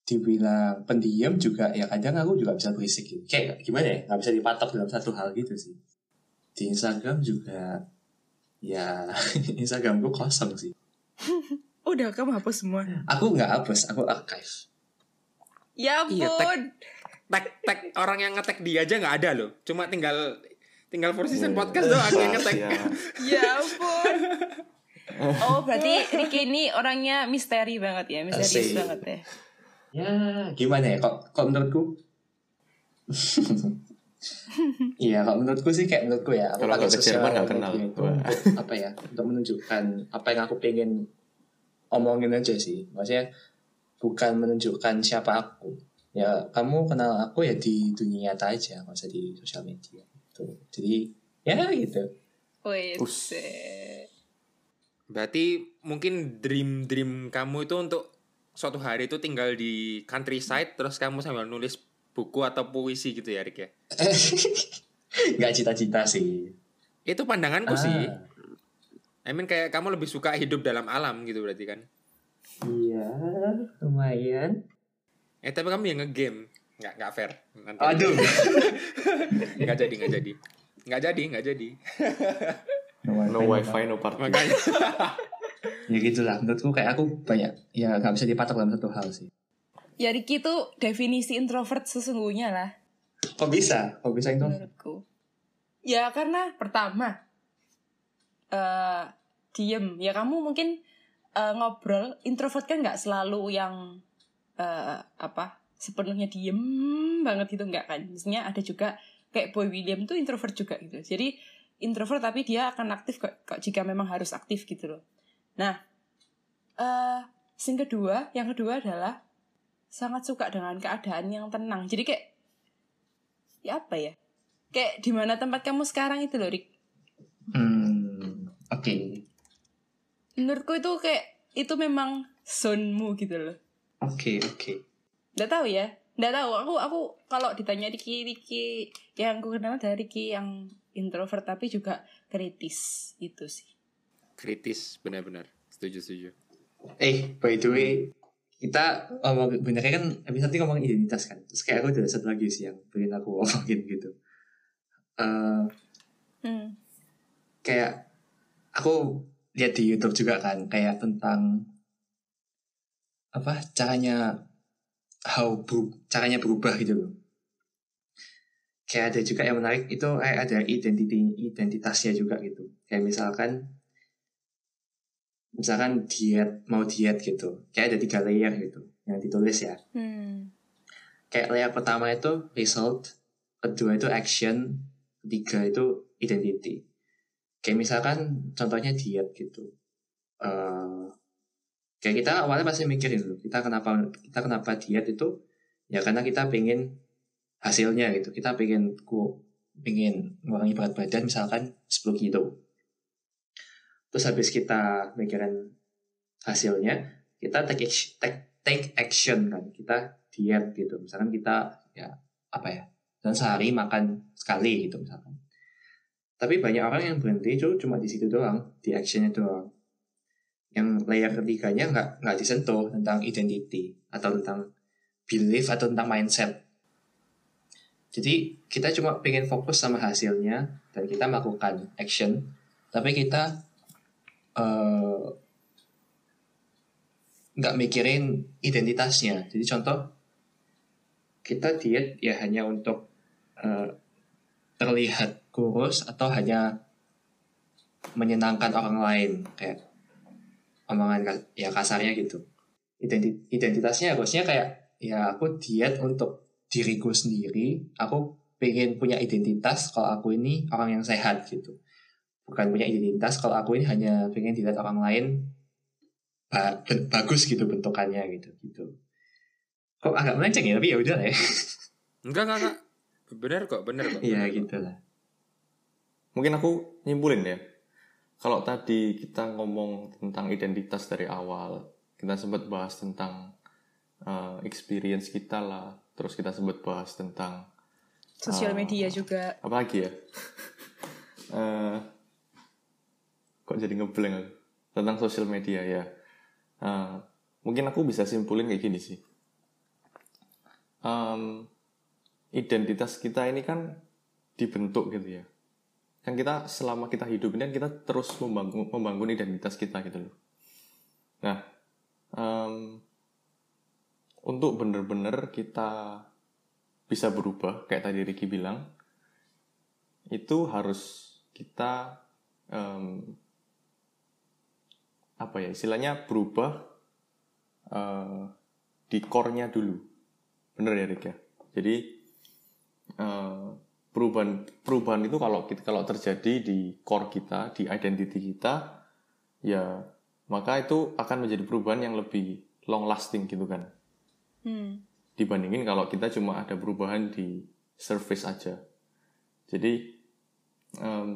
dibilang pendiam juga ya kadang aku juga bisa berisik gitu. Kayak gimana ya? Nggak bisa dipatok dalam satu hal gitu sih. Di Instagram juga ya Instagramku kosong sih. Udah, kamu hapus semua. Aku nggak hapus, aku archive. Ya ampun. Iya, tag, tag, orang yang ngetek dia aja nggak ada loh. Cuma tinggal tinggal for season podcast doang yang ngetek. Ya. ya ampun. Oh, berarti Ricky ini orangnya misteri banget ya, misterius Asik. banget ya. Ya, gimana ya? Kok, kok menurutku? Iya, kalau menurutku sih kayak menurutku ya. Aku Kalau pakai nggak ke sosial Jerman nggak media kenal. apa ya? Untuk menunjukkan apa yang aku pengen omongin aja sih. Maksudnya bukan menunjukkan siapa aku. Ya, kamu kenal aku ya di dunia nyata aja, nggak usah di sosial media. Tuh. Jadi ya gitu. Wih, Us. Berarti mungkin dream dream kamu itu untuk suatu hari itu tinggal di countryside terus kamu sambil nulis buku atau puisi gitu ya Rik ya. Nggak cita-cita sih. Itu pandanganku sih. Ah, I mean kayak kamu lebih suka hidup dalam alam gitu berarti kan. Iya, lumayan. Eh tapi kamu yang ngegame. Nggak, nggak fair. Nanti Aduh. nggak jadi, nggak jadi. Nggak jadi, nggak jadi. No wifi, no party. Makanya. ya gitulah menurutku kayak aku banyak ya nggak bisa dipatok dalam satu hal sih Ya Ricky tuh definisi introvert sesungguhnya lah kok bisa kok bisa itu menurutku. Ya karena pertama eh diem. Ya kamu mungkin eh, ngobrol introvert kan nggak selalu yang eh, apa sepenuhnya diem banget gitu nggak kan. Misalnya ada juga kayak Boy William tuh introvert juga gitu. Jadi introvert tapi dia akan aktif kok, kok jika memang harus aktif gitu loh. Nah, eh yang kedua, yang kedua adalah sangat suka dengan keadaan yang tenang. Jadi kayak ya apa ya? Kayak di mana tempat kamu sekarang itu loh, Rik. hmm oke Menurutku itu kayak itu memang zonemu gitu loh. Oke oke Nggak tahu ya. Nggak tahu. Aku aku kalau ditanya Riki Riki yang aku kenal dari Riki yang introvert tapi juga kritis itu sih. Kritis, benar-benar. Setuju, setuju. eh by the way kita ngomong benernya kan episode ini ngomong identitas kan terus kayak aku ada satu lagi sih yang pengen aku omongin gitu Eh Hmm. kayak aku lihat di YouTube juga kan kayak tentang apa caranya how beru- caranya berubah gitu loh. Kayak ada juga yang menarik itu kayak ada identity identitasnya juga gitu. Kayak misalkan misalkan diet mau diet gitu. Kayak ada tiga layer gitu yang ditulis ya. Hmm. kayak layer pertama itu result kedua itu action ketiga itu identity. Kayak misalkan contohnya diet gitu. Eh kayak kita awalnya pasti mikirin dulu kita kenapa kita kenapa diet itu? Ya karena kita pengen hasilnya gitu. Kita pengen ku pengen mengurangi berat badan misalkan 10 kilo. Terus habis kita mikirin hasilnya kita take action, take, take action kan. Kita diet gitu. Misalkan kita ya apa ya dan sehari makan sekali gitu misalkan. Tapi banyak orang yang berhenti itu cuma di situ doang di actionnya doang yang layer ketiganya nggak nggak disentuh tentang identity atau tentang belief atau tentang mindset. Jadi kita cuma pengen fokus sama hasilnya dan kita melakukan action tapi kita eh, nggak mikirin identitasnya. Jadi contoh kita diet ya hanya untuk eh, terlihat kurus atau hanya menyenangkan orang lain. Kayak omongan ya kasarnya gitu Identi- identitasnya harusnya kayak ya aku diet untuk diriku sendiri aku pengen punya identitas kalau aku ini orang yang sehat gitu bukan punya identitas kalau aku ini hanya pengen dilihat orang lain ba- bagus gitu bentukannya gitu gitu kok agak melenceng ya tapi ya udah lah ya Enggak, enggak, enggak. Bener kok, bener kok. Iya bener kok. gitu lah Mungkin aku nyimpulin ya. Kalau tadi kita ngomong tentang identitas dari awal, kita sempat bahas tentang uh, experience kita lah, terus kita sempat bahas tentang Sosial Ah. media juga. apa lagi ya? Eh, kok jadi ngeblank aku? Tentang sosial media ya. Eh, mungkin aku bisa simpulin kayak gini sih. Em, identitas kita ini kan dibentuk gitu ya. Kan kita selama kita hidup ini kan kita terus membangun, membangun identitas kita gitu loh. Nah, em, untuk bener-bener kita bisa berubah, kayak tadi Ricky bilang, itu harus kita em, apa ya istilahnya berubah eh, di core-nya dulu bener ya Rick ya jadi eh, perubahan perubahan itu kalau kita kalau terjadi di core kita di identity kita ya maka itu akan menjadi perubahan yang lebih long lasting gitu kan Hmm. dibandingin kalau kita cuma ada perubahan di surface aja. Jadi em,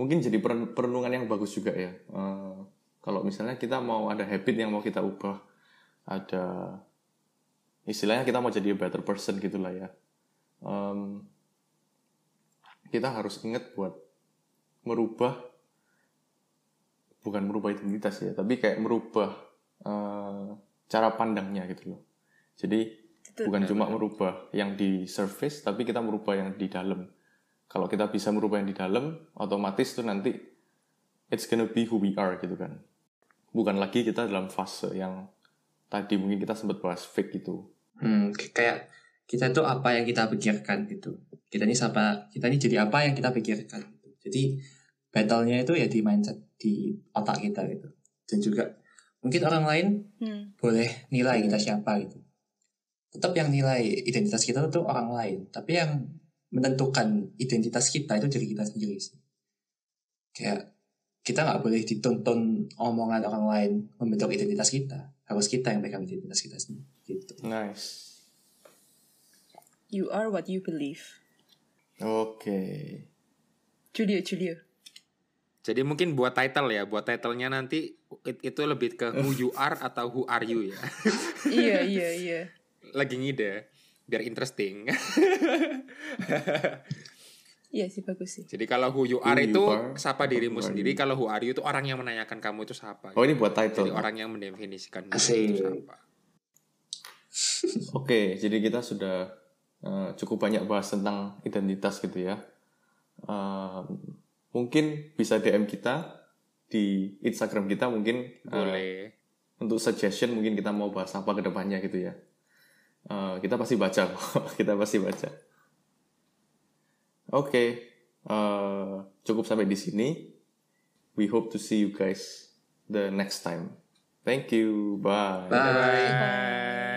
mungkin jadi peren- perenungan yang bagus juga ya. Eh, kalau misalnya kita mau ada habit yang mau kita ubah, ada istilahnya kita mau jadi a better person gitulah ya. Em, kita harus ingat buat merubah bukan merubah identitas ya, tapi kayak merubah eh, cara pandangnya gitu loh. Jadi Itu. bukan cuma merubah yang di surface tapi kita merubah yang di dalam kalau kita bisa merubah yang di dalam otomatis itu nanti it's gonna be who we are gitu kan bukan lagi kita dalam fase yang tadi mungkin kita sempat bahas fake gitu Hmm, kayak kita itu apa yang kita pikirkan gitu. Kita ini siapa? Kita ini jadi apa yang kita pikirkan. Gitu. Jadi battle-nya itu ya di mindset di otak kita gitu. Dan juga mungkin orang lain Hmm. boleh nilai kita siapa gitu. Tetap yang nilai identitas kita itu orang lain, tapi yang menentukan identitas kita itu diri kita sendiri sih. Kayak kita nggak boleh dituntun omongan orang lain membentuk identitas kita. Harus kita yang pegang identitas kita sendiri. Gitu. nice You are what you believe. Oke Julio, Julio. Jadi mungkin buat title ya, buat titlenya nanti it- itu lebih ke who you are atau who are you ya. iya, iya, iya. Lagi ngide biar interesting. Iya sih bagus sih. Jadi kalau who you are Who you itu are sapa atau dirimu sendiri, kalau who are you itu orang yang menanyakan kamu itu siapa. oh ini buat Jadi title orang yang mendefinisikan diri Asik. itu siapa. Oke, jadi kita sudah eh, cukup banyak bahas tentang identitas gitu ya. Eh, mungkin bisa DM kita di Instagram kita mungkin eh, Boleh. untuk suggestion mungkin kita mau bahas apa ke depannya gitu ya. Eh, kita pasti baca, kita pasti baca. Oke, eh, cukup sampai di sini. We hope to see you guys the next time. Thank you, bye. Bye. Bye.